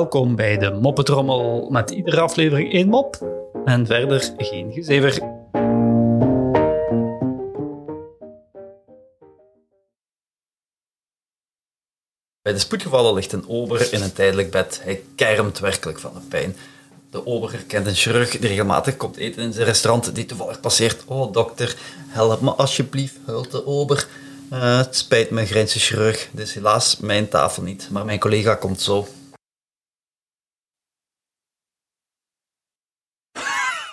Welkom bij de Moppetrommel met iedere aflevering één mop en verder geen gezever. Bij de spoedgevallen ligt een ober in een tijdelijk bed. Hij kermt werkelijk van de pijn. De ober kent een chirurg die regelmatig komt eten in zijn restaurant die toevallig passeert. Oh dokter, help me alsjeblieft, huilt de ober. Eh, het spijt me, grijnst de chirurg. Is helaas mijn tafel niet, maar mijn collega komt zo.